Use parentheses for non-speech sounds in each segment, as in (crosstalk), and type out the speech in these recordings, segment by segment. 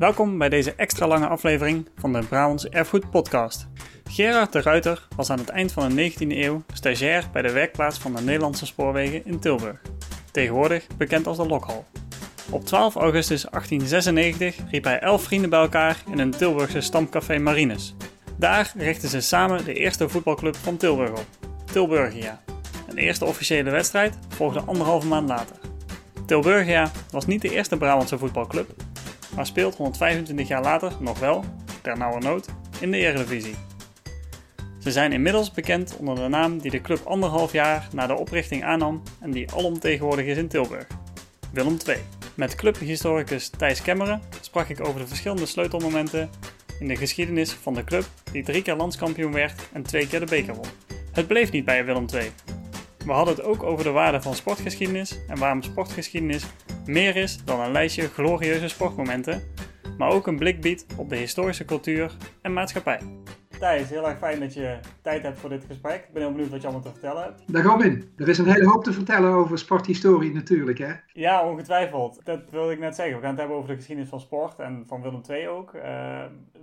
Welkom bij deze extra lange aflevering van de Brabants Erfgoed Podcast. Gerard de Ruiter was aan het eind van de 19e eeuw stagiair bij de werkplaats van de Nederlandse Spoorwegen in Tilburg, tegenwoordig bekend als de Lokhal. Op 12 augustus 1896 riep hij elf vrienden bij elkaar in een Tilburgse stamcafé Marines. Daar richtten ze samen de eerste voetbalclub van Tilburg op, Tilburgia. Een eerste officiële wedstrijd volgde anderhalve maand later. Tilburgia was niet de eerste Brabantse voetbalclub, maar speelt 125 jaar later nog wel, ter nauwe nood, in de Eredivisie. Ze zijn inmiddels bekend onder de naam die de club anderhalf jaar na de oprichting aannam en die alomtegenwoordig is in Tilburg: Willem II. Met clubhistoricus Thijs Kemmeren sprak ik over de verschillende sleutelmomenten in de geschiedenis van de club die drie keer landskampioen werd en twee keer de beker won. Het bleef niet bij Willem II. We hadden het ook over de waarde van sportgeschiedenis en waarom sportgeschiedenis meer is dan een lijstje glorieuze sportmomenten, maar ook een blik biedt op de historische cultuur en maatschappij. Thijs, heel erg fijn dat je tijd hebt voor dit gesprek. Ik ben heel benieuwd wat je allemaal te vertellen hebt. Daar gaan we in. Er is een hele hoop te vertellen over sporthistorie natuurlijk, hè? Ja, ongetwijfeld. Dat wilde ik net zeggen. We gaan het hebben over de geschiedenis van sport en van Willem II ook. Uh,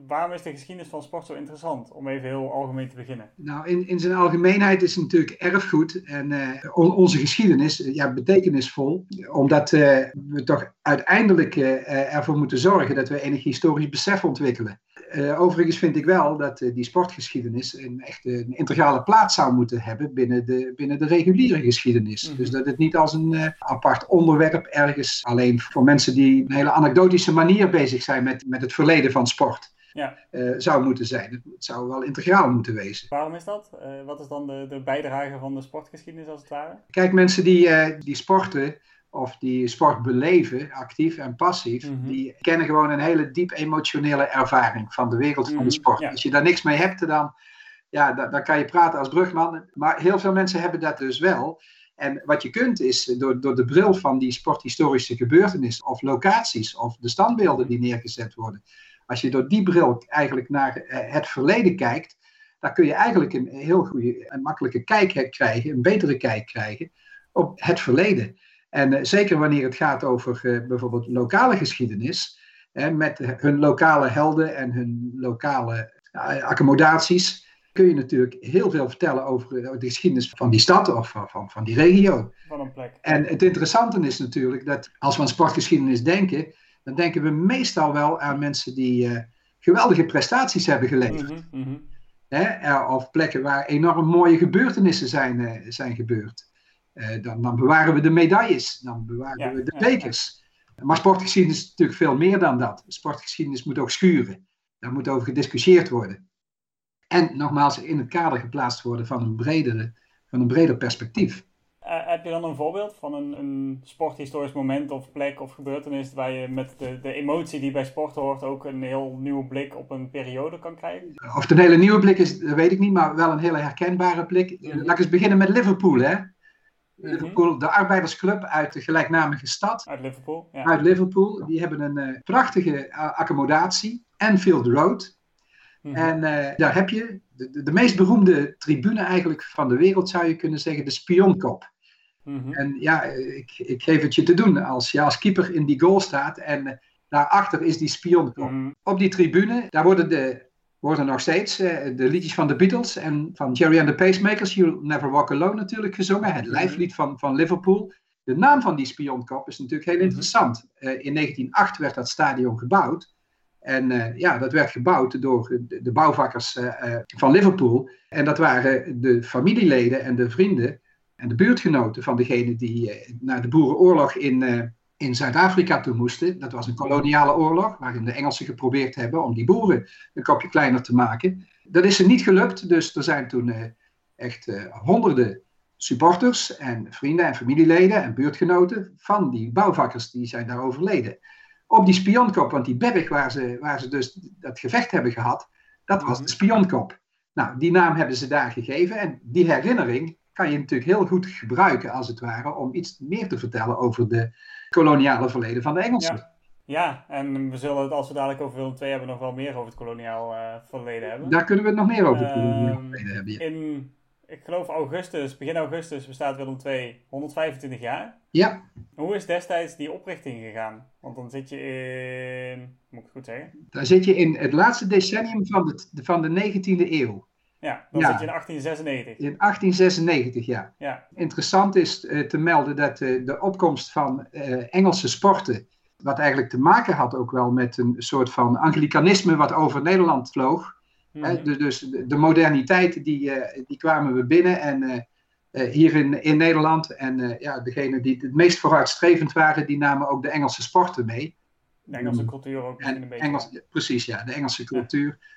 waarom is de geschiedenis van sport zo interessant? Om even heel algemeen te beginnen. Nou, in, in zijn algemeenheid is het natuurlijk erfgoed en uh, onze geschiedenis ja, betekenisvol. Omdat uh, we toch uiteindelijk ervoor moeten zorgen dat we enig historisch besef ontwikkelen. Uh, overigens vind ik wel dat uh, die sportgeschiedenis een echt een integrale plaats zou moeten hebben binnen de, binnen de reguliere geschiedenis. Mm. Dus dat het niet als een uh, apart onderwerp ergens alleen voor mensen die een hele anekdotische manier bezig zijn met, met het verleden van sport. Ja. zou moeten zijn. Het, het, zou wel integraal moeten wezen. Waarom is dat? wat is dan de, de bijdrage van de sportgeschiedenis als het ware? Kijk, mensen die, die sporten, of die sport beleven, actief en passief, mhm. die kennen gewoon een hele diep emotionele ervaring van de wereld van de mhm, sport. Als je daar niks mee hebt, dan, ja, dan, dan, kan je praten als brugman. Maar heel veel mensen hebben dat dus wel. En wat je kunt is door, door de bril van die sporthistorische gebeurtenissen of locaties of de standbeelden die neergezet worden. Als je door die bril eigenlijk naar eh, het verleden kijkt, dan kun je eigenlijk een heel goede en makkelijke kijk krijgen, een betere kijk krijgen op het verleden. En uh, zeker wanneer het gaat over uh, bijvoorbeeld lokale geschiedenis, hè, met hun lokale helden en hun lokale accommodaties, kun je natuurlijk heel veel vertellen over de geschiedenis van die stad of van, van, van die regio. Van een plek. En het interessante is natuurlijk dat als we aan sportgeschiedenis denken, dan denken we meestal wel aan mensen die geweldige prestaties hebben geleverd. Mm -hmm, Hè, of plekken waar enorm mooie gebeurtenissen zijn, zijn gebeurd. Eh, dan, dan, bewaren we de medailles, dan bewaren we de bekers. Maar sportgeschiedenis is natuurlijk veel meer dan dat. Sportgeschiedenis moet ook schuren. Daar moet over gediscussieerd worden. En nogmaals, in het kader geplaatst worden van een, bredere, van een breder perspectief. Uh, heb je dan een voorbeeld van een, een, sporthistorisch moment of plek of gebeurtenis waar je met de, de emotie die bij sport hoort ook een heel nieuwe blik op een periode kan krijgen? Of het een hele nieuwe blik is, dat weet ik niet, maar wel een hele herkenbare blik. Mhm. Laat ik eens beginnen met Liverpool. Hè? Liverpool, de arbeidersclub uit de gelijknamige stad. Uit Liverpool. Ja. Uit Liverpool. Die hebben een uh, prachtige accommodatie, Anfield Road. Mhm. En uh, daar heb je de, de, de, meest beroemde tribune eigenlijk van de wereld, zou je kunnen zeggen, de Spionkop. Mm En ja, ik, ik geef het je te doen. Als je als keeper in die goal staat en daarachter is die Spionkop. Mm Op die tribune, daar worden de worden nog steeds uh, de liedjes van de Beatles en van Jerry and the Pacemakers, You'll Never Walk Alone natuurlijk gezongen. Het mhm. lijflied van, van Liverpool. De naam van die spionkop is natuurlijk heel mhm. interessant. Uh, in 1908 werd dat stadion gebouwd. En uh, ja, dat werd gebouwd door de, de bouwvakkers van Liverpool. En dat waren de familieleden en de vrienden en de buurtgenoten van degene die naar de boerenoorlog in in Zuid-Afrika toe moesten. Dat was een koloniale oorlog, waarin de Engelsen geprobeerd hebben om die boeren een kopje kleiner te maken. Dat is er niet gelukt, dus er zijn toen uh, echt uh, honderden supporters en vrienden en familieleden en buurtgenoten van die bouwvakkers die zijn daar overleden. Op die spionkop, want die berg waar ze, waar ze dus dat gevecht hebben gehad, dat was de spionkop. Nou, die naam hebben ze daar gegeven en die herinnering kan je natuurlijk heel goed gebruiken, als het ware, om iets meer te vertellen over de koloniale verleden van de Engelsen. Ja. Ja, en we zullen het als we dadelijk over Willem II hebben nog wel meer over het koloniaal uh, verleden hebben. Daar kunnen we het nog meer over het koloniaal ehm, verleden hebben. In ik geloof augustus, begin augustus bestaat Willem II 125 jaar. Ja. Hoe is destijds die oprichting gegaan? Want dan zit je in, moet ik het goed zeggen? Dan zit je in het laatste decennium van de, van de 19e eeuw. Ja, dan zit je in 1896. In 1896, ja. ja. Interessant is uh, te melden dat uh, de opkomst van uh, Engelse sporten, wat eigenlijk te maken had ook wel met een soort van anglicanisme wat over Nederland vloog. Mm -hmm. dus, dus de, de moderniteit, die, die kwamen we binnen en hier in, in Nederland. En ja, degenen die het meest vooruitstrevend waren, die namen ook de Engelse sporten mee. De Engelse cultuur ook en een beetje. Engels, precies, ja, de Engelse cultuur. Ja.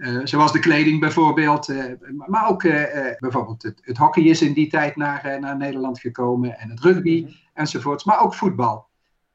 Uh, zoals de kleding bijvoorbeeld, uh, maar ook uh, bijvoorbeeld het, het, hockey is in die tijd naar, naar Nederland gekomen en het rugby -hmm. enzovoorts, maar ook voetbal.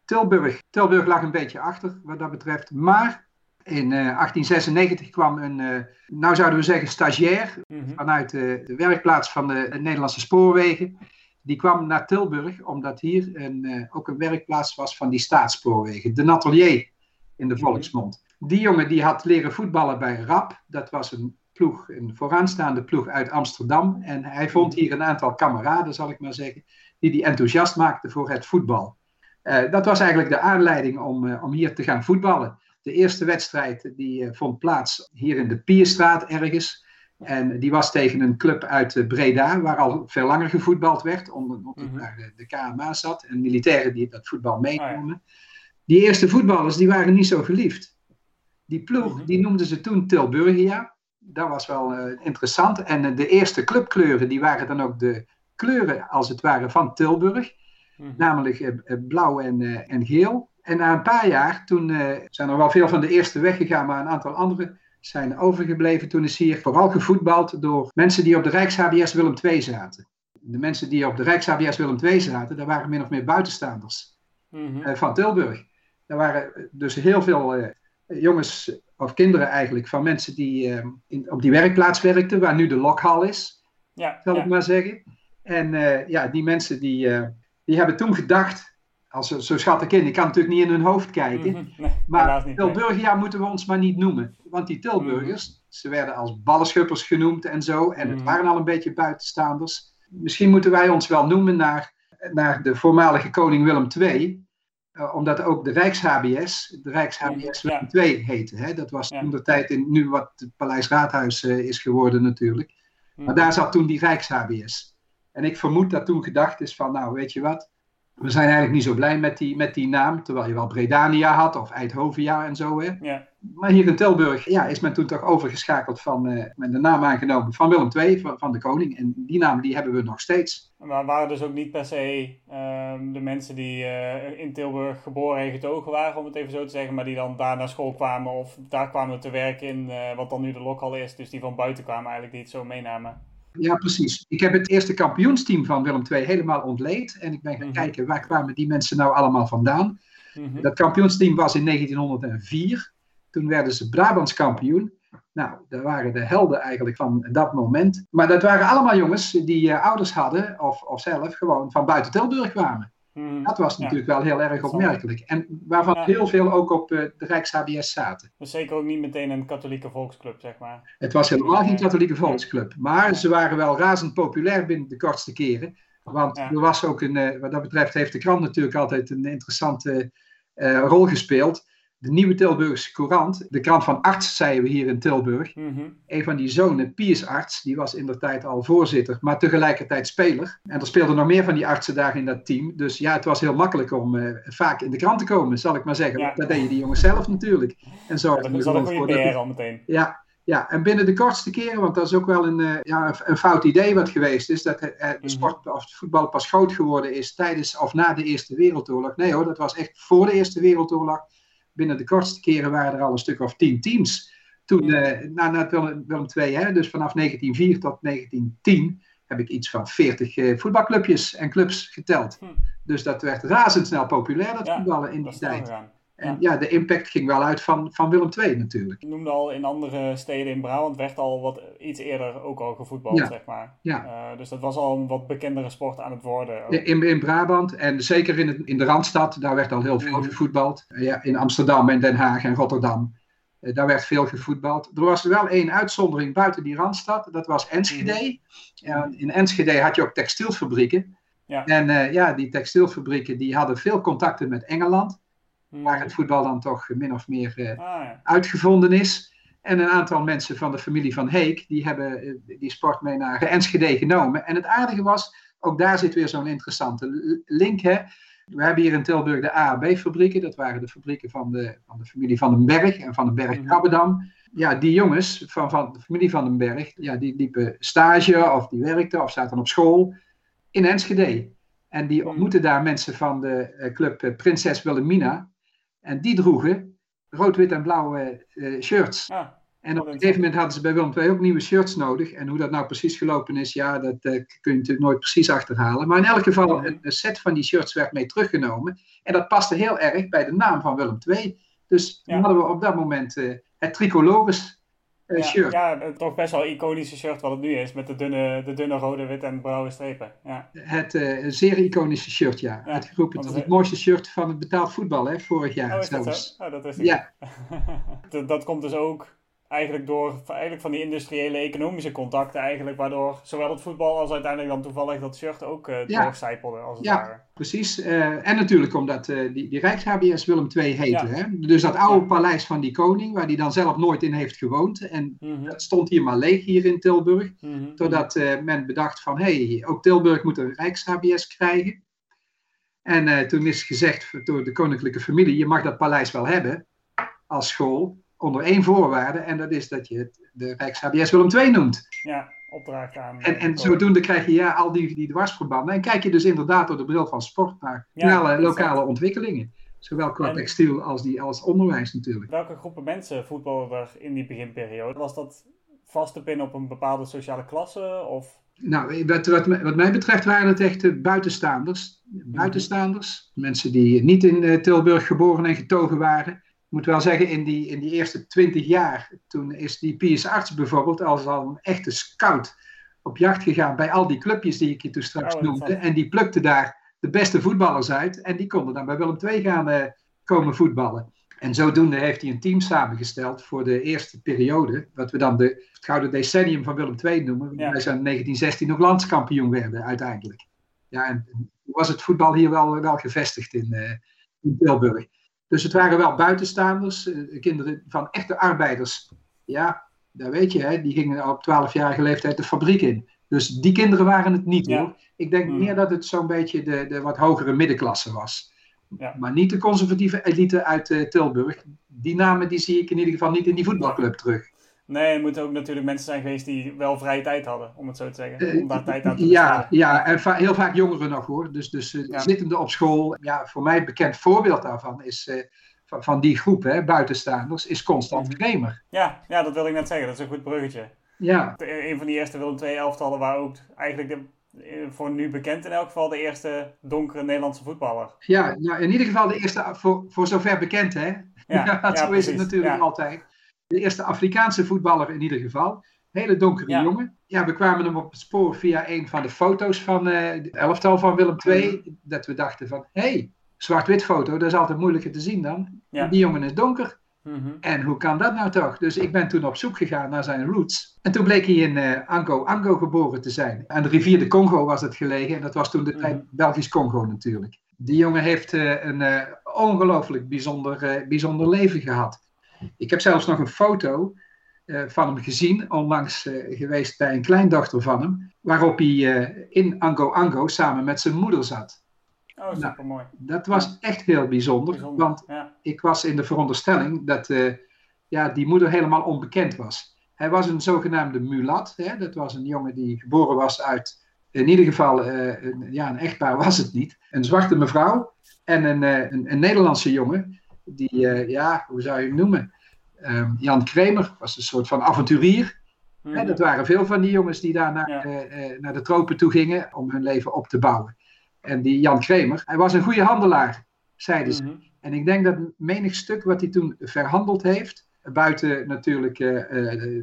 Tilburg, Tilburg lag een beetje achter wat dat betreft, maar in 1896 kwam een, nou zouden we zeggen stagiair -hmm. vanuit de, de, werkplaats van de, de, Nederlandse spoorwegen. Die kwam naar Tilburg omdat hier een, ook een werkplaats was van die staatsspoorwegen, de Natelier in de volksmond. Die jongen die had leren voetballen bij RAP. Dat was een ploeg, een vooraanstaande ploeg uit Amsterdam. En hij vond hier een aantal kameraden, zal ik maar zeggen, die die enthousiast maakten voor het voetbal. Uh, dat was eigenlijk de aanleiding om, uh, om hier te gaan voetballen. De eerste wedstrijd die uh, vond plaats hier in de Pierstraat ergens. En die was tegen een club uit Breda, waar al veel langer gevoetbald werd, omdat mm -hmm. daar de, de, KMA zat en militairen die dat voetbal meenamen. Oh, ja. Die eerste voetballers die waren niet zo geliefd. Die ploeg, die noemden ze toen Tilburgia. Dat was wel uh, interessant. En uh, de eerste clubkleuren, die waren dan ook de kleuren, als het ware, van Tilburg. Mm -hmm. Namelijk uh, blauw en, en geel. En na een paar jaar, toen zijn er wel veel van de eerste weggegaan, maar een aantal andere zijn overgebleven. Toen is hier vooral gevoetbald door mensen die op de Rijks-HBS Willem II zaten. De mensen die op de Rijks-HBS Willem II zaten, dat waren min of meer buitenstaanders mm -hmm. van Tilburg. Er waren dus heel veel jongens of kinderen eigenlijk van mensen die uh, in, op die werkplaats werkten, waar nu de lokhal is, ja, zal ja. ik maar zeggen. En uh, ja, die mensen die, uh, die hebben toen gedacht, als zo, schat ik in, ik kan natuurlijk niet in hun hoofd kijken, mm -hmm. nee, (laughs) maar niet, Tilburgia nee. moeten we ons maar niet noemen. Want die Tilburgers, mm -hmm. ze werden als ballenschuppers genoemd en zo, en het waren al een beetje buitenstaanders. Misschien moeten wij ons wel noemen naar, naar de voormalige koning Willem II, omdat ook de Rijks-HBS, de Rijks-HBS ja. 2 heette. Hè? Dat was toen de tijd in nu wat het Paleis Raadhuis uh, is geworden natuurlijk. Mm. Maar daar zat toen die Rijks-HBS. En ik vermoed dat toen gedacht is van, nou weet je wat, we zijn eigenlijk niet zo blij met die, met die naam, terwijl je wel Bredania had of Eindhovia en zo. Hè? Ja. Maar hier in Tilburg ja, is men toen toch overgeschakeld van, uh, met de naam aangenomen van Willem II, van, van, de koning. En die naam die hebben we nog steeds. Maar waren dus ook niet per se uh, de mensen die uh, in Tilburg geboren en getogen waren, om het even zo te zeggen, maar die dan daar naar school kwamen of daar kwamen te werken in uh, wat dan nu de lokhal is. Dus die van buiten kwamen eigenlijk, die het zo meenamen. Ja, precies. Ik heb het eerste kampioensteam van Willem II helemaal ontleed. En ik ben gaan Mhm. kijken waar kwamen die mensen nou allemaal vandaan. Mhm. Dat kampioensteam was in 1904. Toen werden ze Brabants kampioen. Nou, dat waren de helden eigenlijk van dat moment. Maar dat waren allemaal jongens die eh, ouders hadden, of, of zelf gewoon van buiten Tilburg kwamen. Mhm. Dat was Ja. natuurlijk wel heel erg opmerkelijk. En waarvan Ja. heel veel ook op eh, de Rijks-HBS zaten. Dus zeker ook niet meteen een katholieke volksclub, zeg maar. Het was helemaal geen katholieke volksclub. Maar ze waren wel razend populair binnen de kortste keren. Want er was ook een, eh, wat dat betreft heeft de krant natuurlijk altijd een interessante eh, rol gespeeld. De Nieuwe Tilburgse Courant, de krant van arts, zeiden we hier in Tilburg. Mhm. Een van die zonen, Piers Arts, die was in der tijd al voorzitter, maar tegelijkertijd speler. En er speelden nog meer van die artsen daar in dat team. Dus ja, het was heel makkelijk om eh, vaak in de krant te komen, zal ik maar zeggen. Ja. Dat deden die jongens zelf natuurlijk. En zo Dat is een goede PR al meteen. ja, ja, en binnen de kortste keren, want dat is ook wel een, eh, ja, een- een fout idee wat geweest is, dat eh, de Mhm. sport of het voetbal pas groot geworden is tijdens of na de Eerste Wereldoorlog. Nee hoor, dat was echt voor de Eerste Wereldoorlog. Binnen de kortste keren waren er al een stuk of tien teams. Toen, na, na Willem, Willem II, hè, dus vanaf 1904 tot 1910, heb ik iets van 40 eh, voetbalclubjes en clubs geteld. Hm. Dus dat werd razendsnel populair, dat Ja, voetballen in die tijd. En ja, de impact ging wel uit van, van Willem II natuurlijk. Je noemde al in andere steden in Brabant werd al wat iets eerder ook al gevoetbald, Ja. zeg maar. Ja. Eh, dus dat was al een wat bekendere sport aan het worden. ook. In, in Brabant en zeker in, het, in de Randstad, daar werd al heel veel Mhm. gevoetbald. Ja, in Amsterdam en Den Haag en Rotterdam. daar werd veel gevoetbald. Er was wel één uitzondering buiten die randstad, dat was Enschede. Mhm. in Enschede had je ook textielfabrieken. Ja. En ja, die textielfabrieken die hadden veel contacten met Engeland. Waar het voetbal dan toch min of meer ah, ja. uitgevonden is. En een aantal mensen van de familie van Heek, die hebben die sport mee naar Enschede genomen. En het aardige was, ook daar zit weer zo'n interessante link. Hè? We hebben hier in Tilburg de A B-fabrieken. Dat waren de fabrieken van de, van de familie Van den Berg en van den Berg mhm. Krabbedam. Ja, die jongens van, van de familie Van den Berg, ja, die liepen stage of die werkten of zaten op school in Enschede. En die mhm. ontmoetten daar mensen van de eh, club eh, Prinses Wilhelmina. En die droegen rood, wit en blauwe uh, shirts. Ah. En op een gegeven moment hadden ze bij Willem II ook nieuwe shirts nodig. En hoe dat nou precies gelopen is, ja, dat uh, kun je natuurlijk nooit precies achterhalen. Maar in elk geval, een, set van die shirts werd mee teruggenomen. En dat paste heel erg bij de naam van Willem II. Dus ja. hadden we op dat moment uh, het tricolores ja, shirt. Ja, toch best wel iconische shirt wat het nu is. Met de dunne, de dunne rode, wit en blauwe strepen. Ja. Het zeer iconische shirt, ja. ja het geroepen tot het mooiste shirt van het betaald voetbal, hè, vorig jaar oh, zelfs. Dat, oh, dat is ja. (laughs) dat, dat komt dus ook eigenlijk door eigenlijk van die industriële economische contacten eigenlijk, waardoor zowel het voetbal als uiteindelijk dan toevallig dat shirt ook uh, ja. doorcijpelde als het ja, ware. precies. Uh, en natuurlijk omdat uh, die, die Rijks-HBS Willem II heette. Hè? Dus dat oude paleis van die koning, waar die dan zelf nooit in heeft gewoond. En mm dat stond hier maar leeg hier in Tilburg. Mm Totdat men bedacht van, hé, hey, ook Tilburg moet een Rijks-HBS krijgen. En toen is gezegd door de koninklijke familie, je mag dat paleis wel hebben als school onder één voorwaarde. En dat is dat je het de Rijks-HBS Willem II noemt. Ja, opdracht aan. En, en zodoende krijg je ja, al die, die dwarsverbanden. En kijk je dus inderdaad door de bril van sport naar ja, lokale ontwikkelingen. Zowel qua textiel als, die, als onderwijs natuurlijk. Welke groepen mensen voetballen er in die beginperiode? Was dat vast te pinnen op een bepaalde sociale klasse? Of... Nou, wat, wat, wat, mij betreft waren het echt buitenstaanders. Buitenstaanders. Mensen die niet in uh, Tilburg geboren en getogen waren moet wel zeggen, in die, in die eerste twintig jaar, toen is die Piers Arts bijvoorbeeld als al een echte scout op jacht gegaan bij al die clubjes die ik je toen straks oh, noemde. En die plukte daar de beste voetballers uit en die konden dan bij Willem II gaan uh, komen voetballen. En zodoende heeft hij een team samengesteld voor de eerste periode, wat we dan de, het gouden decennium van Willem II noemen. Ja. Wij zijn in 1916 nog landskampioen werden uiteindelijk. Ja, en was het voetbal hier wel, wel gevestigd in, uh, in Tilburg. Dus het waren wel buitenstaanders, eh, kinderen van echte arbeiders. Ja, dat weet je, hè, die gingen op 12-jarige leeftijd de fabriek in. Dus die kinderen waren het niet hoor. Ik denk hmm. meer dat het zo'n beetje de, de wat hogere middenklasse was. Ja. Maar niet de conservatieve elite uit uh, Tilburg. Die namen die zie ik in ieder geval niet in die voetbalclub terug. Nee, het moeten ook natuurlijk mensen zijn geweest die wel vrije tijd hadden, om het zo te zeggen. Eh, om daar tijd aan te Ja, ja en heel vaak jongeren nog hoor. Dus, dus uh, zittende op school. Ja, voor mij een bekend voorbeeld daarvan is uh, van, van, die groep, hè, buitenstaanders, is Constant mhm. Kremer. Ja, ja, dat wil ik net zeggen. Dat is een goed bruggetje. Ja. Een van die eerste Willem II elftallen waar ook eigenlijk de, voor nu bekend in elk geval de eerste donkere Nederlandse voetballer. Ja, nou in ieder geval de eerste, voor, voor zover bekend hè. Ja, (laughs) ja zo is het natuurlijk altijd de eerste Afrikaanse voetballer in ieder geval. Hele donkere jongen. Ja, we kwamen hem op het spoor via een van de foto's van uh, het elftal van Willem II. Dat we dachten van, hé, hey, zwart-wit foto, dat is altijd moeilijker te zien dan. Die jongen is donker. Mhm. En hoe kan dat nou toch? Dus ik ben toen op zoek gegaan naar zijn roots. En toen bleek hij in uh, Ango Ango geboren te zijn. Aan de rivier de Congo was het gelegen. En dat was toen de tijd mhm. Belgisch Congo natuurlijk. Die jongen heeft uh, een ongelooflijk bijzonder, bijzonder leven gehad. Ik heb zelfs nog een foto uh, van hem gezien, onlangs uh, geweest bij een kleindochter van hem, waarop hij uh, in Ango Ango samen met zijn moeder zat. Oh, super nou, mooi. Dat was echt heel bijzonder, bijzonder want ja. ik was in de veronderstelling dat ja, die moeder helemaal onbekend was. Hij was een zogenaamde mulat, hè? dat was een jongen die geboren was uit, in ieder geval, een, ja, een echtpaar was het niet, een zwarte mevrouw en een, een, een Nederlandse jongen die, ja, hoe zou je hem noemen? Ehm, Jan Kremer was een soort van avonturier. Mm dat waren veel van die jongens die daar naar, eh, eh, naar de tropen toe gingen om hun leven op te bouwen. En die Jan Kremer, hij was een goede handelaar, zeiden ze. Mhm. En ik denk dat menig stuk wat hij toen verhandeld heeft, buiten natuurlijk uh,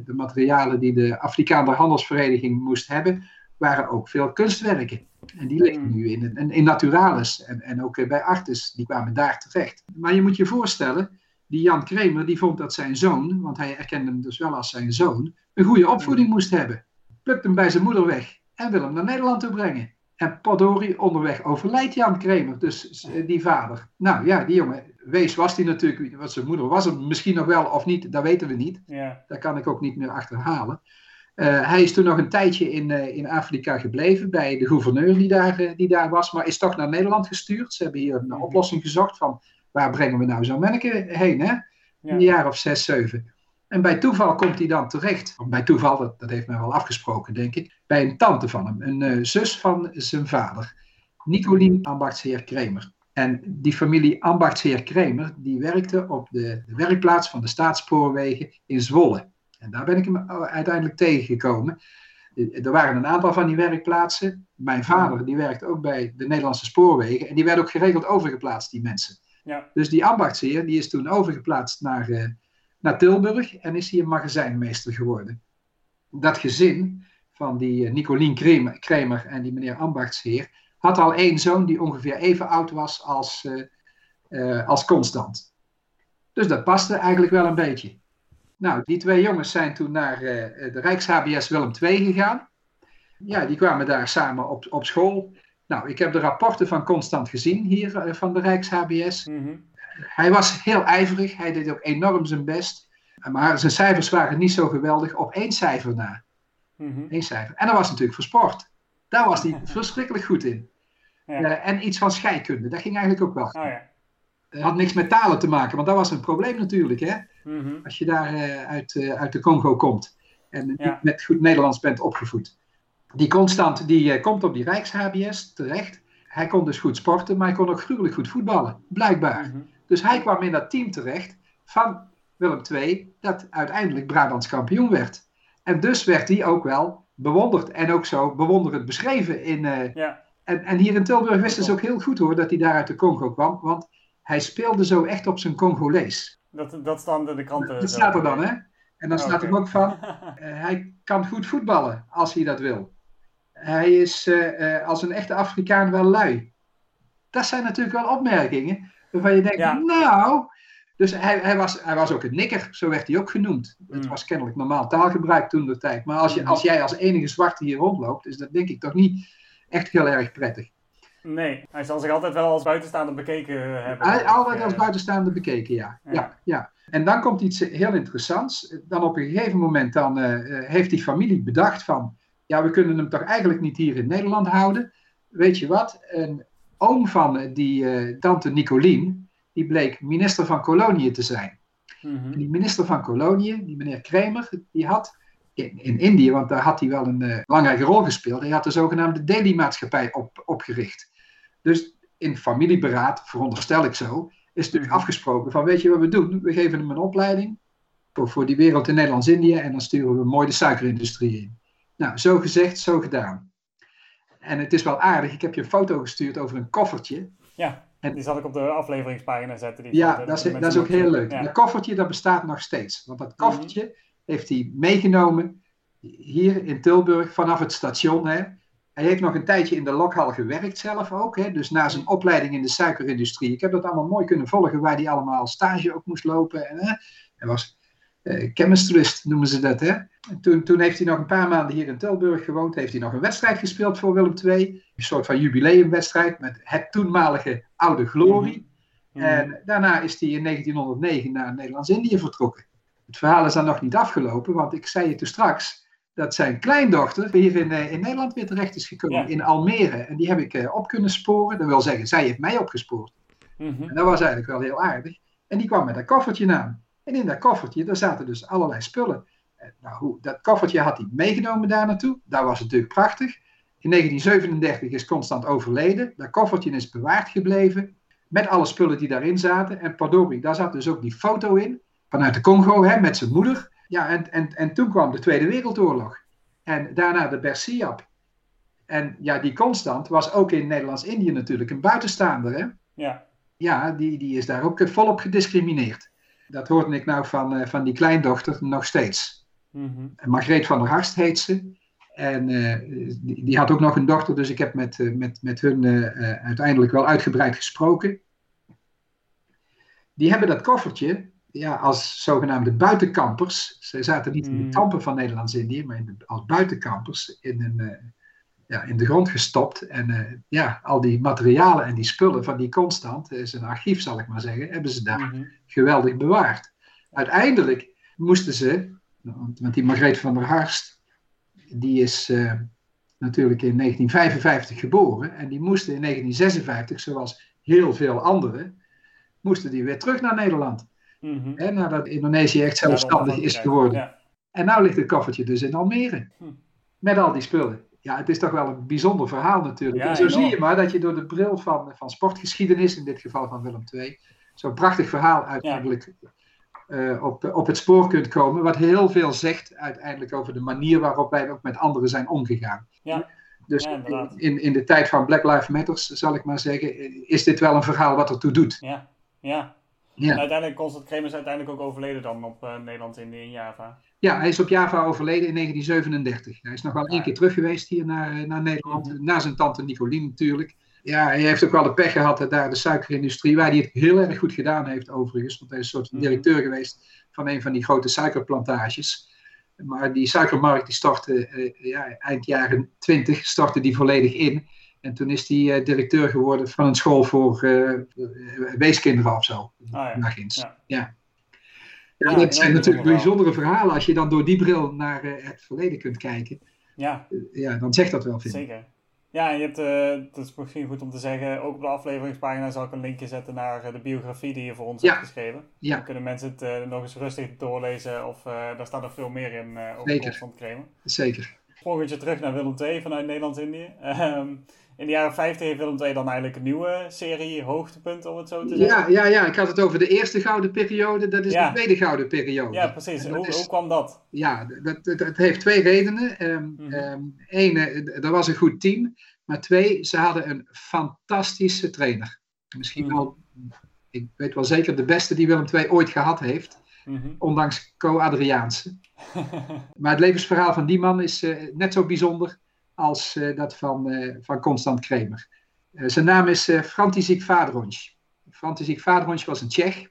de materialen die de Afrikaanse Handelsvereniging moest hebben, waren ook veel kunstwerken. En die liggen mhm. nu in, in, in Naturalis en, en ook bij Artis, die kwamen daar terecht. Maar je moet je voorstellen, die Jan Kremer, die vond dat zijn zoon, want hij erkende hem dus wel als zijn zoon, een goede opvoeding moest hebben. Plukt hem bij zijn moeder weg en wil hem naar Nederland toe brengen. En Padori onderweg overlijdt Jan Kremer, dus die vader. Nou ja, die jongen, wees was die natuurlijk, wat zijn moeder was hem misschien nog wel of niet, dat weten we niet. Ja. Daar kan ik ook niet meer achterhalen. Uh, hij is toen nog een tijdje in, uh, in Afrika gebleven bij de gouverneur die daar, uh, die daar was, maar is toch naar Nederland gestuurd. Ze hebben hier een mhm. oplossing gezocht van waar brengen we nou zo'n manneke heen, hè? Een jaar of zes, zeven. En bij toeval komt hij dan terecht, bij toeval, dat, dat heeft men wel afgesproken, denk ik, bij een tante van hem, een zus van zijn vader, Nicolien Ambachtsheer Kremer. En die familie Ambachtsheer Kremer, die werkte op de, de werkplaats van de staatsspoorwegen in Zwolle. En daar ben ik hem uiteindelijk tegengekomen. Er waren een aantal van die werkplaatsen. Mijn vader die werkte ook bij de Nederlandse spoorwegen. En die werden ook geregeld overgeplaatst, die mensen. Ja. Dus die ambachtsheer die is toen overgeplaatst naar, uh, naar Tilburg en is hier magazijnmeester geworden. Dat gezin van die uh, Nicolien Kremer, Kremer, en die meneer ambachtsheer had al één zoon die ongeveer even oud was als, uh, als Constant. Dus dat paste eigenlijk wel een beetje. Nou, die twee jongens zijn toen naar de Rijks-HBS Willem II gegaan. Ja, die kwamen daar samen op, op school. Nou, ik heb de rapporten van Constant gezien hier eh, van de Rijks-HBS. Mhm. Hij was heel ijverig, hij deed ook enorm zijn best. Maar zijn cijfers waren niet zo geweldig op één cijfer na. Mm Eén cijfer. En dat was natuurlijk voor sport. Daar was hij (laughs) verschrikkelijk goed in. Ja. Uh, en iets van scheikunde, dat ging eigenlijk ook wel. Oh, ja. Had niks met talen te maken, want dat was een probleem natuurlijk. Hè? Mhm. Als je daar uh, uit, uh, uit de Congo komt en ja. met goed Nederlands bent opgevoed die constant, die uh, komt op die Rijks-HBS terecht. Hij kon dus goed sporten, maar hij kon ook gruwelijk goed voetballen, blijkbaar. Mhm. Dus hij kwam in dat team terecht van Willem II, dat uiteindelijk Brabants kampioen werd. En dus werd hij ook wel bewonderd en ook zo bewonderend beschreven. In, ja. en, en hier in Tilburg wisten ze ook heel goed hoor dat hij daar uit de Congo kwam, want hij speelde zo echt op zijn Congolees. Dat, dat staan de kranten. Dat staat er dan, hè? En dan oh, staat er ook van, uh, (laughs) hij kan goed voetballen als hij dat wil hij is uh, als een echte Afrikaan wel lui. Dat zijn natuurlijk wel opmerkingen waarvan je denkt, nou... Dus hij, hij, was, hij was ook een nikker, zo werd hij ook genoemd. Het hmm. was kennelijk normaal taalgebruik toen de tijd. Maar als, je, als jij als enige zwarte hier rondloopt, is dat denk ik toch niet echt heel erg prettig. Nee, hij zal zich altijd wel als buitenstaander bekeken hebben. Hij, altijd als buitenstaander bekeken, ja. ja. ja. En dan komt iets heel interessants. Dan op een gegeven moment dan, uh, heeft die familie bedacht van ja, we kunnen hem toch eigenlijk niet hier in Nederland houden. Weet je wat? Een oom van die uh, tante Nicolien, die bleek minister van Koloniën te zijn. Mhm. Die minister van Koloniën, die meneer Kramer, die had in, in Indië, want daar had hij wel een uh, belangrijke rol gespeeld, hij had de zogenaamde Delhi-maatschappij op, opgericht. Dus in familieberaad, veronderstel ik zo, is natuurlijk mhm. afgesproken van weet je wat we doen? We geven hem een opleiding voor, voor die wereld in Nederlands-Indië en dan sturen we mooi de suikerindustrie in. Nou, zo gezegd, zo gedaan. En het is wel aardig, ik heb je een foto gestuurd over een koffertje. Ja, en, die zal ik op de afleveringspagina zetten. Die ja, dat is, dat is ook heel leuk. Dat koffertje, dat bestaat nog steeds. Want dat koffertje heeft hij meegenomen hier in Tilburg vanaf het station. Hè. Hij heeft nog een tijdje in de lokhal gewerkt zelf ook. Hè. Dus na zijn opleiding in de suikerindustrie. Ik heb dat allemaal mooi kunnen volgen, waar hij allemaal stage ook moest lopen. En, hè. Hij was uh, chemistrist, noemen ze dat. Hè. Toen, toen heeft hij nog een paar maanden hier in Tilburg gewoond. Heeft hij nog een wedstrijd gespeeld voor Willem II. Een soort van jubileumwedstrijd met het toenmalige oude glorie. Mhm. Mhm. En daarna is hij in 1909 naar Nederlands-Indië vertrokken. Het verhaal is dan nog niet afgelopen, want ik zei je toen straks dat zijn kleindochter hier in, eh, in Nederland weer terecht is gekomen, in Almere. En die heb ik uh, op kunnen sporen. Dat wil zeggen, zij heeft mij opgespoord. Mhm. En dat was eigenlijk wel heel aardig. En die kwam met een koffertje aan. En in dat koffertje, daar zaten dus allerlei spullen. Nou, hoe, dat koffertje had hij meegenomen daar naartoe. Daar was het natuurlijk prachtig. In 1937 is Constant overleden. Dat koffertje is bewaard gebleven. Met alle spullen die daarin zaten. En pardon, daar zat dus ook die foto in. Vanuit de Congo, hè, met zijn moeder. Ja, en, en, en toen kwam de Tweede Wereldoorlog. En daarna de Bersiap. En ja, die Constant was ook in Nederlands-Indië natuurlijk een buitenstaander. Hè? Ja. Ja, die, die is daar ook volop gediscrimineerd. Dat hoorde ik nou van, uh, van die kleindochter nog steeds. Mm Margreet van der Harst heet ze. En uh, die, die, had ook nog een dochter, dus ik heb met, uh, met, met hun uh, uiteindelijk wel uitgebreid gesproken. Die hebben dat koffertje ja, als zogenaamde buitenkampers. Ze zaten niet in de mm. kampen van Nederlands-Indië, maar als buitenkampers in, een, ja, in de grond gestopt. En ja, al die materialen en die spullen van die constant, is een archief zal ik maar zeggen, hebben ze daar mhm. geweldig bewaard. Uiteindelijk moesten ze, want die Margreet van der Harst, die is natuurlijk in 1955 geboren. En die moesten in 1956, zoals heel veel anderen, moesten die weer terug naar Nederland. Mm -hmm. nadat Indonesië echt zelfstandig is geworden. En nu ligt het koffertje dus in Almere. Hm. Met al die spullen. Ja, het is toch wel een bijzonder verhaal natuurlijk. en zo zie je maar dat je door de bril van, van sportgeschiedenis, in dit geval van Willem II, zo'n prachtig verhaal uiteindelijk uh, op, op het spoor kunt komen. Wat heel veel zegt uiteindelijk over de manier waarop wij ook met anderen zijn omgegaan. Ja. Dus in, in de tijd van Black Lives Matter, zal ik maar zeggen, is dit wel een verhaal wat ertoe doet. Ja, ja. Ja. En uiteindelijk, Constant Kremers is uiteindelijk ook overleden dan op uh, Nederland in, in Java. Ja, hij is op Java overleden in 1937. Hij is nog wel één keer terug geweest hier naar, naar Nederland, mm na zijn tante Nicolien natuurlijk ja, hij heeft ook wel de pech gehad dat daar de suikerindustrie, waar hij het heel erg goed gedaan heeft overigens, want hij is een soort van mhm. directeur geweest van een van die grote suikerplantages. Maar die suikermarkt die startte uh, ja, eind jaren 20 startte die volledig in. En toen is hij uh, directeur geworden van een school voor uh, weeskinderen of zo. Oh, ja. ja. ja. ja dat zijn natuurlijk bijzondere verhalen. Als je dan door die bril naar het verleden kunt kijken, ja. ja, dan zegt dat wel veel. Zeker. Ja, je hebt, dat is misschien goed om te zeggen, ook op de afleveringspagina zal ik een linkje zetten naar eh, de biografie die je voor ons hebt geschreven. Ja. Dan kunnen mensen het nog eens rustig doorlezen of daar staat nog veel meer in over Constant Kremen. Zeker. Volgende terug naar Willem II vanuit Nederlands-Indië. (laughs) Ehm, in de jaren 50 heeft Willem II dan eigenlijk een nieuwe serie hoogtepunt, om het zo te zeggen. Ja, ja, ja. ik had het over de eerste gouden periode, dat is de tweede gouden periode. Ja, precies. Hoe, hoe, kwam dat? Ja, dat, dat, dat heeft twee redenen. Um, mm Eén, er was een goed team. Maar twee, ze hadden een fantastische trainer. Misschien mhm. wel, ik weet wel zeker, de beste die Willem II ooit gehad heeft. Mhm. Ondanks Co-Adriaanse. (laughs) maar het levensverhaal van die man is uh, net zo bijzonder als uh, dat van, uh, van Constant Kremer. zijn naam is František Vaderonj. František Vaderonj was een Tsjech.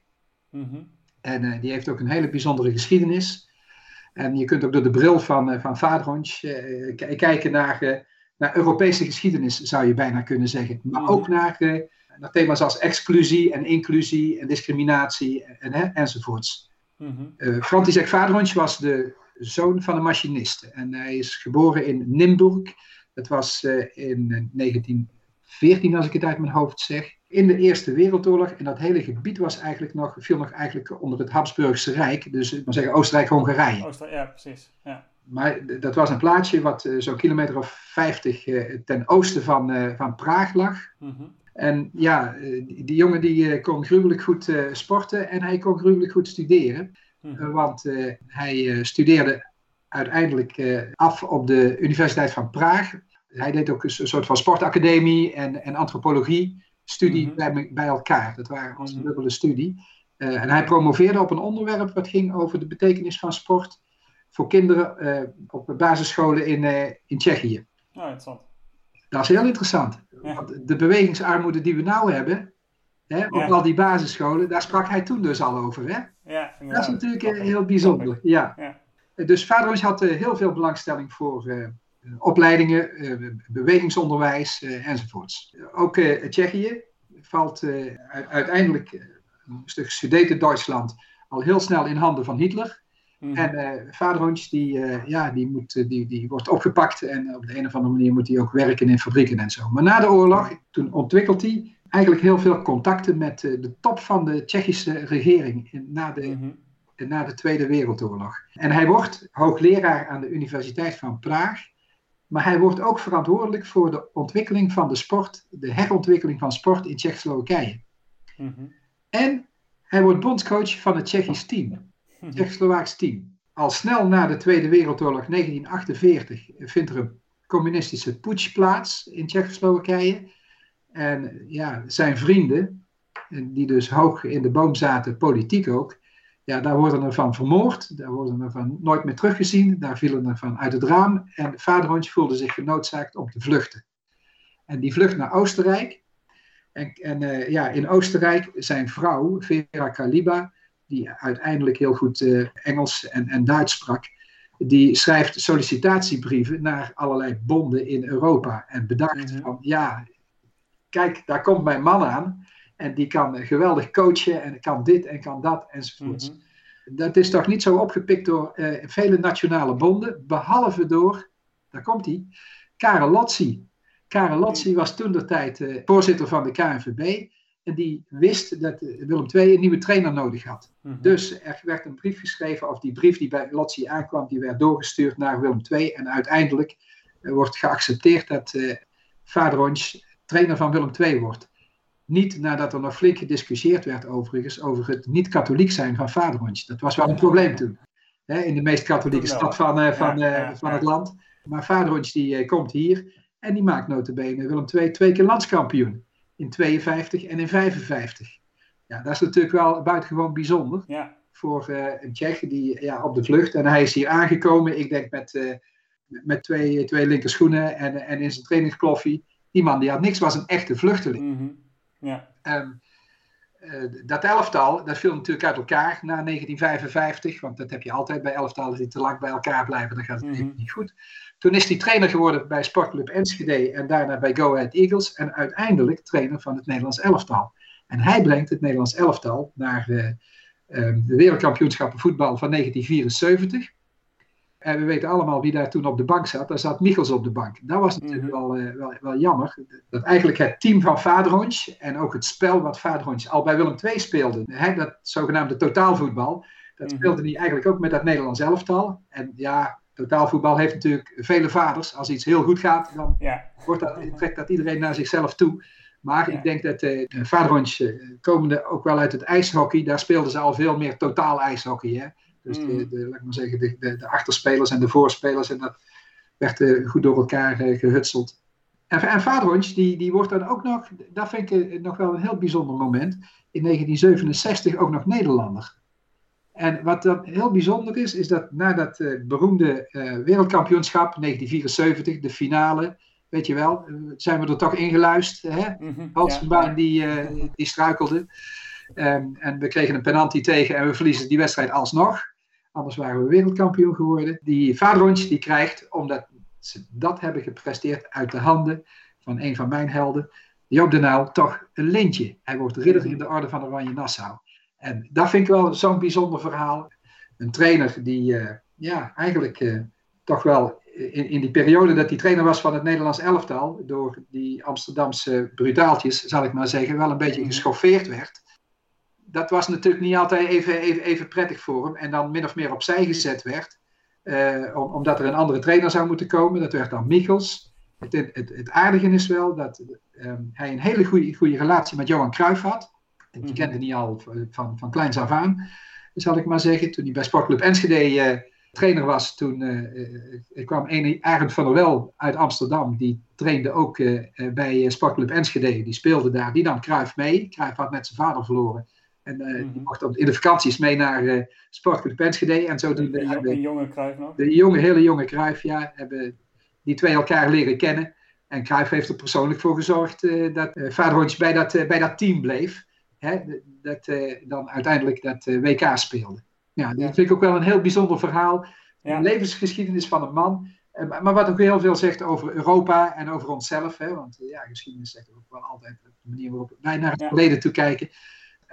Mm En die heeft ook een hele bijzondere geschiedenis. En je kunt ook door de bril van, van kijken naar naar Europese geschiedenis, zou je bijna kunnen zeggen. Maar mm. ook naar, naar thema's als exclusie en inclusie en discriminatie en, hè, enzovoorts. Mm -hmm. uh, was de zoon van een machiniste. En hij is geboren in Nimburg. Dat was uh, in 1914, als ik het uit mijn hoofd zeg. In de Eerste Wereldoorlog. En dat hele gebied was eigenlijk nog, viel nog eigenlijk onder het Habsburgse Rijk. Dus ik maar zeggen Oostenrijk-Hongarije. Oostenrijk, ja, precies. Ja. Maar dat was een plaatsje wat zo'n kilometer of 50 uh, ten oosten van, van Praag lag. Mm -hmm. En ja, die, die, jongen die kon gruwelijk goed sporten en hij kon gruwelijk goed studeren. Mm -hmm. want hij studeerde uiteindelijk af op de Universiteit van Praag. Hij deed ook een soort van sportacademie en, en antropologie studie mm -hmm. bij, bij elkaar. Dat waren als een mhm. dubbele studie. en hij promoveerde op een onderwerp wat ging over de betekenis van sport voor kinderen uh, op basisscholen in, uh, in Tsjechië. Oh, interessant. Dat is heel interessant. Want de bewegingsarmoede die we nu hebben, hè, op al die basisscholen, daar sprak hij toen dus al over. Hè? Ja, dat is natuurlijk uh, heel bijzonder. Ja. Dus Vaderons had heel veel belangstelling voor opleidingen, bewegingsonderwijs enzovoorts. Ook Tsjechië valt uiteindelijk een stuk Duitsland al heel snel in handen van Hitler. Mhm. En uh, eh, die, uh, ja, die, moet, eh, die, die wordt opgepakt en op de een of andere manier moet hij ook werken in fabrieken en zo. Maar na de oorlog, toen ontwikkelt hij eigenlijk heel veel contacten met de top van de Tsjechische regering na de, mm na de Tweede Wereldoorlog. En hij wordt hoogleraar aan de Universiteit van Praag. Maar hij wordt ook verantwoordelijk voor de ontwikkeling van de sport, de herontwikkeling van sport in Tsjechoslowakije. Mm En hij wordt bondscoach van het Tsjechisch team. Tsjechoslowaaks team. Al snel na de Tweede Wereldoorlog 1948 vindt er een communistische putsch plaats in Tsjechoslowakije. En ja, zijn vrienden, die dus hoog in de boom zaten, politiek ook, ja, daar worden er van vermoord, daar worden er van nooit meer teruggezien, daar vielen er van uit het raam. En Vaderhondje voelde zich genoodzaakt om te vluchten. En die vlucht naar Oostenrijk. En, en uh, ja, in Oostenrijk, zijn vrouw, Vera Kaliba, die uiteindelijk heel goed Engels en, en Duits sprak, die schrijft sollicitatiebrieven naar allerlei bonden in Europa. En bedacht mhm. van, ja, kijk, daar komt mijn man aan. En die kan geweldig coachen en kan dit en kan dat enzovoort. Mm Dat is toch niet zo opgepikt door uh, vele nationale bonden, behalve door, daar komt hij, Karel Lotzi. Karel Lotzi was toen de tijd uh, voorzitter van de KNVB. En die wist dat Willem II een nieuwe trainer nodig had. Mhm. Dus er werd een brief geschreven, of die brief die bij Lotzi aankwam, die werd doorgestuurd naar Willem II. En uiteindelijk uh, wordt geaccepteerd dat uh, trainer van Willem II wordt. Niet nadat er nog flink gediscussieerd werd overigens over het niet-katholiek zijn van Vader Dat was wel een probleem toen. Hè, in de meest katholieke stad van, uh, van, van het land. Maar Vader die komt hier en die maakt notabene Willem II twee keer landskampioen in 52 en in 55. Ja, dat is natuurlijk wel buitengewoon bijzonder ja. voor een Tsjech die ja, op de vlucht. En hij is hier aangekomen, ik denk met, met twee, twee linkerschoenen en, en in zijn trainingskloffie. Die man die had niks, was een echte vluchteling. Mm ja. Um, uh, dat elftal, dat viel natuurlijk uit elkaar na 1955, want dat heb je altijd bij elftalen die te lang bij elkaar blijven, dan gaat het mm niet goed. Toen is hij trainer geworden bij Sportclub Enschede en daarna bij Go Ahead Eagles en uiteindelijk trainer van het Nederlands elftal. En hij brengt het Nederlands elftal naar de wereldkampioenschappen voetbal van 1974. En we weten allemaal wie daar toen op de bank zat. Daar zat Michels op de bank. Dat was natuurlijk mhm. wel, uh, wel, wel, jammer. Dat eigenlijk het team van Vaderhonch en ook het spel wat Vaderhonch al bij Willem II speelde. Hè, dat zogenaamde totaalvoetbal. Dat mhm. speelde hij eigenlijk ook met dat Nederlands elftal. En ja, totaalvoetbal heeft natuurlijk vele vaders. Als iets heel goed gaat, dan ja. wordt dat, trekt dat iedereen naar zichzelf toe. Maar ik denk dat uh, Vaderhonch, uh, komende ook wel uit het ijshockey, daar speelden ze al veel meer totaal ijshockey. Hè? Dus de, mm. de, laat maar zeggen, de, de, de, achterspelers en de voorspelers. En dat werd uh, goed door elkaar uh, gehutseld. En, en Vaderhonch, die, die wordt dan ook nog, dat vind ik uh, nog wel een heel bijzonder moment. In 1967 ook nog Nederlander. En wat dan heel bijzonder is, is dat na dat beroemde wereldkampioenschap 1974, de finale, weet je wel, zijn we er toch ingeluisterd. Hè? Mm -hmm, die, die struikelde. Um, en we kregen een penalty tegen en we verliezen die wedstrijd alsnog. Anders waren we wereldkampioen geworden. Die vaderhondje die krijgt, omdat ze dat hebben gepresteerd uit de handen van een van mijn helden, Joop de Nijl, toch een lintje. Hij wordt ridder in de orde van Oranje Nassau. En dat vind ik wel zo'n bijzonder verhaal. Een trainer die uh, ja, eigenlijk uh, toch wel in, in, die periode dat hij trainer was van het Nederlands elftal, door die Amsterdamse brutaaltjes, zal ik maar zeggen, wel een beetje mhm. geschoffeerd werd dat was natuurlijk niet altijd even, even, even prettig voor hem. En dan min of meer opzij gezet werd. Uh, omdat er een andere trainer zou moeten komen. Dat werd dan Michels. Het, het, het aardige is wel dat um, hij een hele goede, goede relatie met Johan Cruijff had. En die mhm. kende niet al van, van kleins af aan, zal ik maar zeggen. Toen hij bij Sportclub Enschede uh, trainer was, toen uh, kwam een Arend van der Wel uit Amsterdam. Die trainde ook bij Sportclub Enschede. Die speelde daar. Die nam Cruijff mee. Cruijff had met zijn vader verloren. En uh, die mhm. mocht in de vakanties mee naar uh, Sportclub Enschede. En zo de, de, de, jonge Cruijff nog? De jonge, hele jonge Cruijff, ja. Hebben die twee elkaar leren kennen. En Cruijff heeft er persoonlijk voor gezorgd uh, dat uh, Vaderhondje bij dat, bij dat team bleef. Hè, dat dan uiteindelijk dat WK speelde. Ja, dat vind ik ook wel een heel bijzonder verhaal. Ja. De levensgeschiedenis van een man. Maar wat ook heel veel zegt over Europa en over onszelf. Hè? Want ja, geschiedenis zegt ook wel altijd de manier waarop wij naar het verleden toe kijken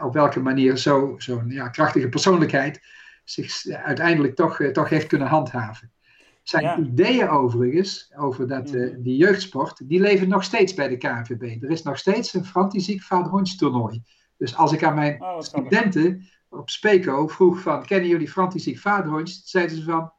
op welke manier zo'n zo ja, krachtige persoonlijkheid zich uiteindelijk toch, eh, toch heeft kunnen handhaven. Zijn ideeën overigens, over dat, uh, die jeugdsport, die leven nog steeds bij de KNVB. Er is nog steeds een Frantiziek Vaderhondje toernooi. Dus als ik aan mijn oh, studenten op Speco vroeg van, kennen jullie Frantiziek Vaderhondje? Zeiden ze van,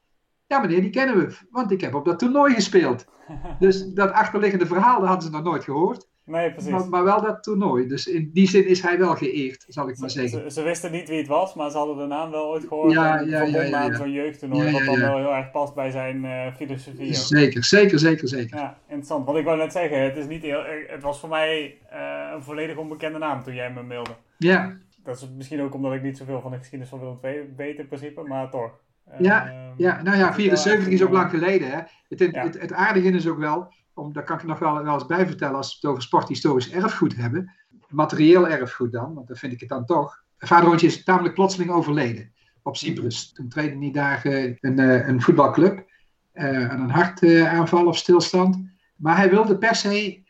ja meneer, die kennen we, want ik heb op dat toernooi gespeeld. (laughs) dus dat achterliggende verhaal, dat hadden ze nog nooit gehoord. Nee, precies. Maar, maar, wel dat toernooi. Dus in die zin is hij wel geëerd, zal ik maar zeggen. Ze, ze, wisten niet wie het was, maar ze hadden de naam wel ooit gehoord. Ja, ja, ja, ja, aan zo'n jeugdtoernooi, wat dan wel heel erg past bij zijn uh, filosofie. Zeker, zeker, zeker, zeker. Ja, interessant. Want ik wou net zeggen, het, is niet heel, het was voor mij uh, een volledig onbekende naam toen jij me mailde. Ja. Dat is misschien ook omdat ik niet zoveel van de geschiedenis van Willem II weet in principe, maar toch. Ja, uh, ja, nou ja, 74 is ook lang geleden. Hè. Het, het, het, het aardige is ook wel, om, daar kan ik nog wel, wel eens bij vertellen als we het over sporthistorisch erfgoed hebben. Materieel erfgoed dan, want dan vind ik het dan toch. vader Roontje is tamelijk plotseling overleden op Cyprus. Toen trainde hij daar een, een voetbalclub aan een hartaanval of stilstand. Maar hij wilde per se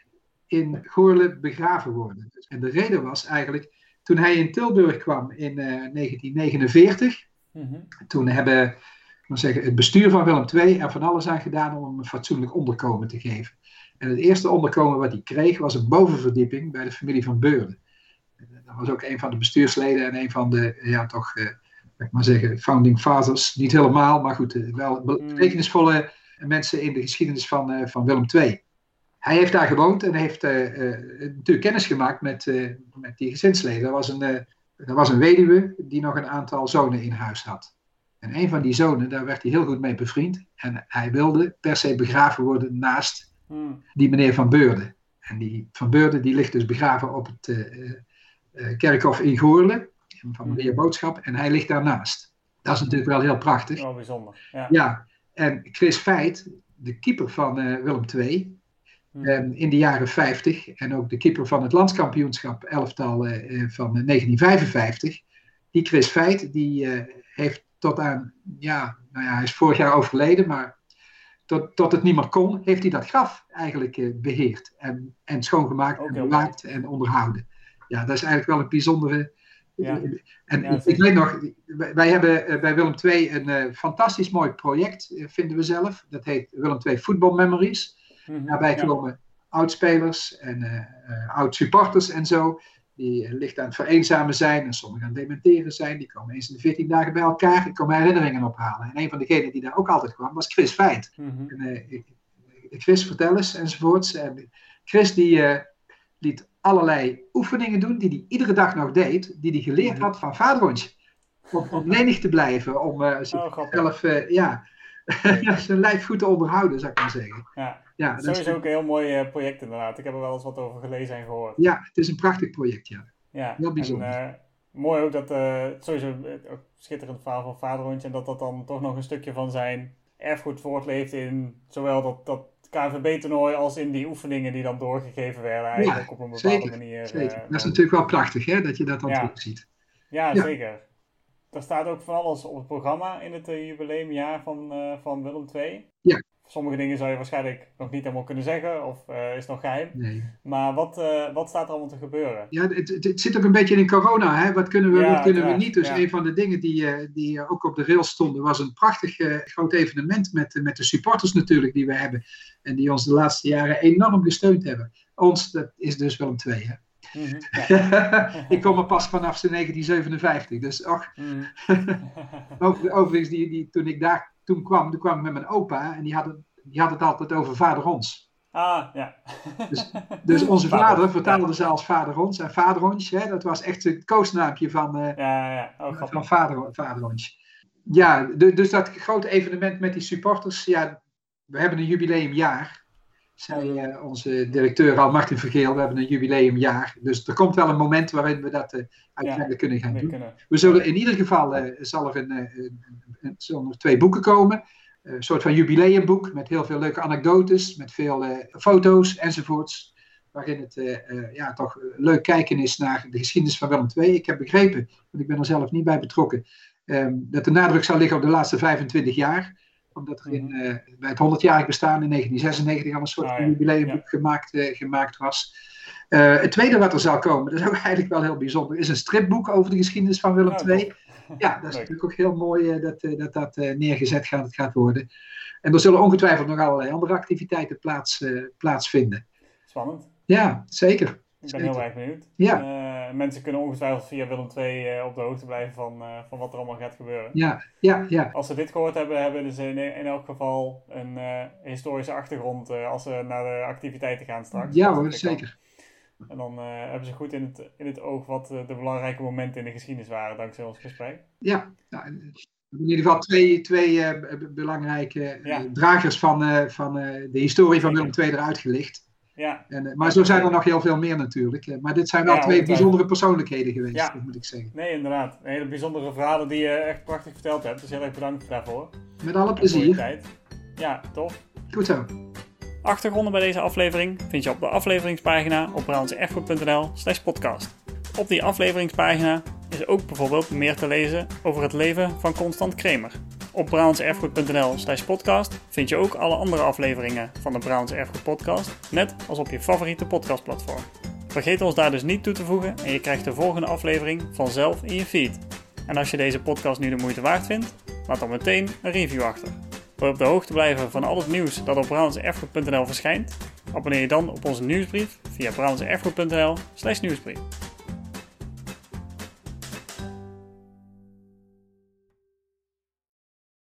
in Goorle begraven worden. En de reden was eigenlijk, toen hij in Tilburg kwam in 1949, mhm. toen hebben maar zeggen, het bestuur van Willem II er van alles aan gedaan om hem een fatsoenlijk onderkomen te geven. En het eerste onderkomen wat hij kreeg was een bovenverdieping bij de familie van Beurden. Dat was ook een van de bestuursleden en een van de, ja toch, eh, ik maar zeggen, founding fathers. Niet helemaal, maar goed, eh, wel hmm. betekenisvolle mensen in de geschiedenis van, uh, van Willem II. Hij heeft daar gewoond en heeft uh, natuurlijk kennis gemaakt met, met die gezinsleden. Er was, een, er was een weduwe die nog een aantal zonen in huis had. En een van die zonen, daar werd hij heel goed mee bevriend. En hij wilde per se begraven worden naast hmm. die meneer Van Beurden. En die Van Beurden die ligt dus begraven op het uh, uh, kerkhof in Goorle, van de heer Boodschap. En hij ligt daarnaast. Dat is natuurlijk wel heel prachtig. Bijzonder. Ja. ja. En Chris Feit, de keeper van uh, Willem II, hmm. in de jaren 50 en ook de keeper van het landskampioenschap elftal van 1955. Die Chris Feit, die heeft tot aan, ja, nou ja, hij is vorig jaar overleden, maar tot, tot het niet meer kon, heeft hij dat graf eigenlijk uh, beheerd en, en schoongemaakt en bewaakt en onderhouden. Ja, dat is eigenlijk wel een bijzondere. Ja. En ik weet nog, wij hebben uh, bij Willem II een uh, fantastisch mooi project, vinden we zelf. Dat heet Willem II Football Memories. Mm Daarbij komen oudspelers en oud-supporters en zo die eh, licht aan het vereenzamen zijn en sommigen aan het dementeren zijn. Die komen eens in de 14 dagen bij elkaar en komen herinneringen ophalen. En een van degenen die daar ook altijd kwam was Chris Feit. Mm Chris, vertel eens enzovoorts. En Chris die uh, liet allerlei oefeningen doen die hij iedere dag nog deed, die hij geleerd mhm. had van vaderhondje. Om, om (laughs) lenig te blijven, om uh, zichzelf oh, ja, (laughs) zijn lijf goed te onderhouden, zou ik maar zeggen. Ja. Ja, dat is ook een heel mooi uh, project inderdaad. Ik heb er wel eens wat over gelezen en gehoord. Ja, het is een prachtig project, ja. Ja, heel bijzonder. En, uh, mooi ook dat, uh, sowieso, schitterend verhaal van Vaderhondje, en dat dat dan toch nog een stukje van zijn erfgoed voortleeft in zowel dat, dat KNVB-toernooi als in die oefeningen die dan doorgegeven werden eigenlijk op een bepaalde zeker, manier. Zeker. dat is natuurlijk wel prachtig, hè, dat je dat dan ja. terug ziet. Ja, ja, zeker. Er staat ook van alles op het programma in het jubileumjaar van, van Willem II. Ja sommige dingen zou je waarschijnlijk nog niet helemaal kunnen zeggen of uh, is nog geheim. Nee. Maar wat, uh, wat staat er allemaal te gebeuren? Ja, het, het, zit ook een beetje in corona. Hè? Wat kunnen we, ja, wat kunnen we niet? Dus een van de dingen die, uh, die ook op de rails stonden was een prachtig groot evenement met, met de supporters natuurlijk die we hebben. En die ons de laatste jaren enorm gesteund hebben. Ons, dat is dus wel een twee. Hè? (laughs) Mm -hmm, ik kom er pas vanaf 1957. Dus och. (laughs) Mm. Overigens, die, die, toen ik daar toen kwam, toen kwam ik met mijn opa en die had het, die had het altijd over vader ons. Ah, ja. Dus, dus onze vader, vertelde ja. zelfs vader ons. En vader ons, hè, dat was echt het koosnaampje van, uh, ja, ja. Oh, van vader, vader ons. Ja, dus dat grote evenement met die supporters, ja, we hebben een jubileumjaar. Zei uh, onze directeur al, Martin Vergeel, we hebben een jubileumjaar. Dus er komt wel een moment waarin we dat uh, uiteindelijk kunnen gaan doen. Kunnen. We zullen in ieder geval, zal er een, een, een, zullen er twee boeken komen. Een soort van jubileumboek met heel veel leuke anekdotes, met veel foto's enzovoorts. Waarin het ja, toch leuk kijken is naar de geschiedenis van Willem II. Ik heb begrepen, want ik ben er zelf niet bij betrokken, um, dat de nadruk zal liggen op de laatste 25 jaar omdat er in, uh, bij het 100-jarig bestaan in 1996 al een soort ah, ja. jubileumboek gemaakt, uh, gemaakt was. Uh, het tweede wat er zal komen, (laughs) dat is ook eigenlijk wel heel bijzonder, is een stripboek over de geschiedenis van Willem oh, II. Ja, dat is (laughs) natuurlijk ook heel mooi dat dat, dat neergezet gaat, gaat worden. En er zullen ongetwijfeld nog allerlei andere activiteiten plaats, plaatsvinden. Spannend. Ja, zeker. Ik ben heel erg benieuwd. Ja. Uh, mensen kunnen ongetwijfeld via Willem 2 uh, op de hoogte blijven van, uh, van wat er allemaal gaat gebeuren. Ja, ja, ja. Als ze dit gehoord hebben, hebben ze in, in elk geval een eh, historische achtergrond als ze naar de activiteiten gaan straks. Ja hoor, zeker. En dan hebben ze goed in het, in het oog wat de belangrijke momenten in de geschiedenis waren, dankzij ons gesprek. Ja, nou, in ieder geval twee, twee belangrijke ja. dragers van, van de historie van Willem II eruit gelicht. Ja. En, eh, maar zo zijn er nog heel veel meer natuurlijk. Eh, maar dit zijn wel twee bijzondere persoonlijkheden geweest, ja. moet ik zeggen. Nee, inderdaad. Hele bijzondere verhalen die je echt prachtig verteld hebt. Dus heel erg bedankt daarvoor. Met alle plezier. Ja, tof. Goed zo. Achtergronden bij deze aflevering vind je op de afleveringspagina op brabantseerfgoed.nl slash podcast. Op die afleveringspagina is ook bijvoorbeeld meer te lezen over het leven van Constant Kremer. Op brabantserfgoed.nl slash podcast vind je ook alle andere afleveringen van de Brabants Erfgoed podcast, net als op je favoriete podcastplatform. Vergeet ons daar dus niet toe te voegen en je krijgt de volgende aflevering vanzelf in je feed. En als je deze podcast nu de moeite waard vindt, laat dan meteen een review achter. Wil je op de hoogte blijven van al het nieuws dat op brabantserfgoed.nl verschijnt? Abonneer je dan op onze nieuwsbrief via brabantserfgoed.nl slash nieuwsbrief.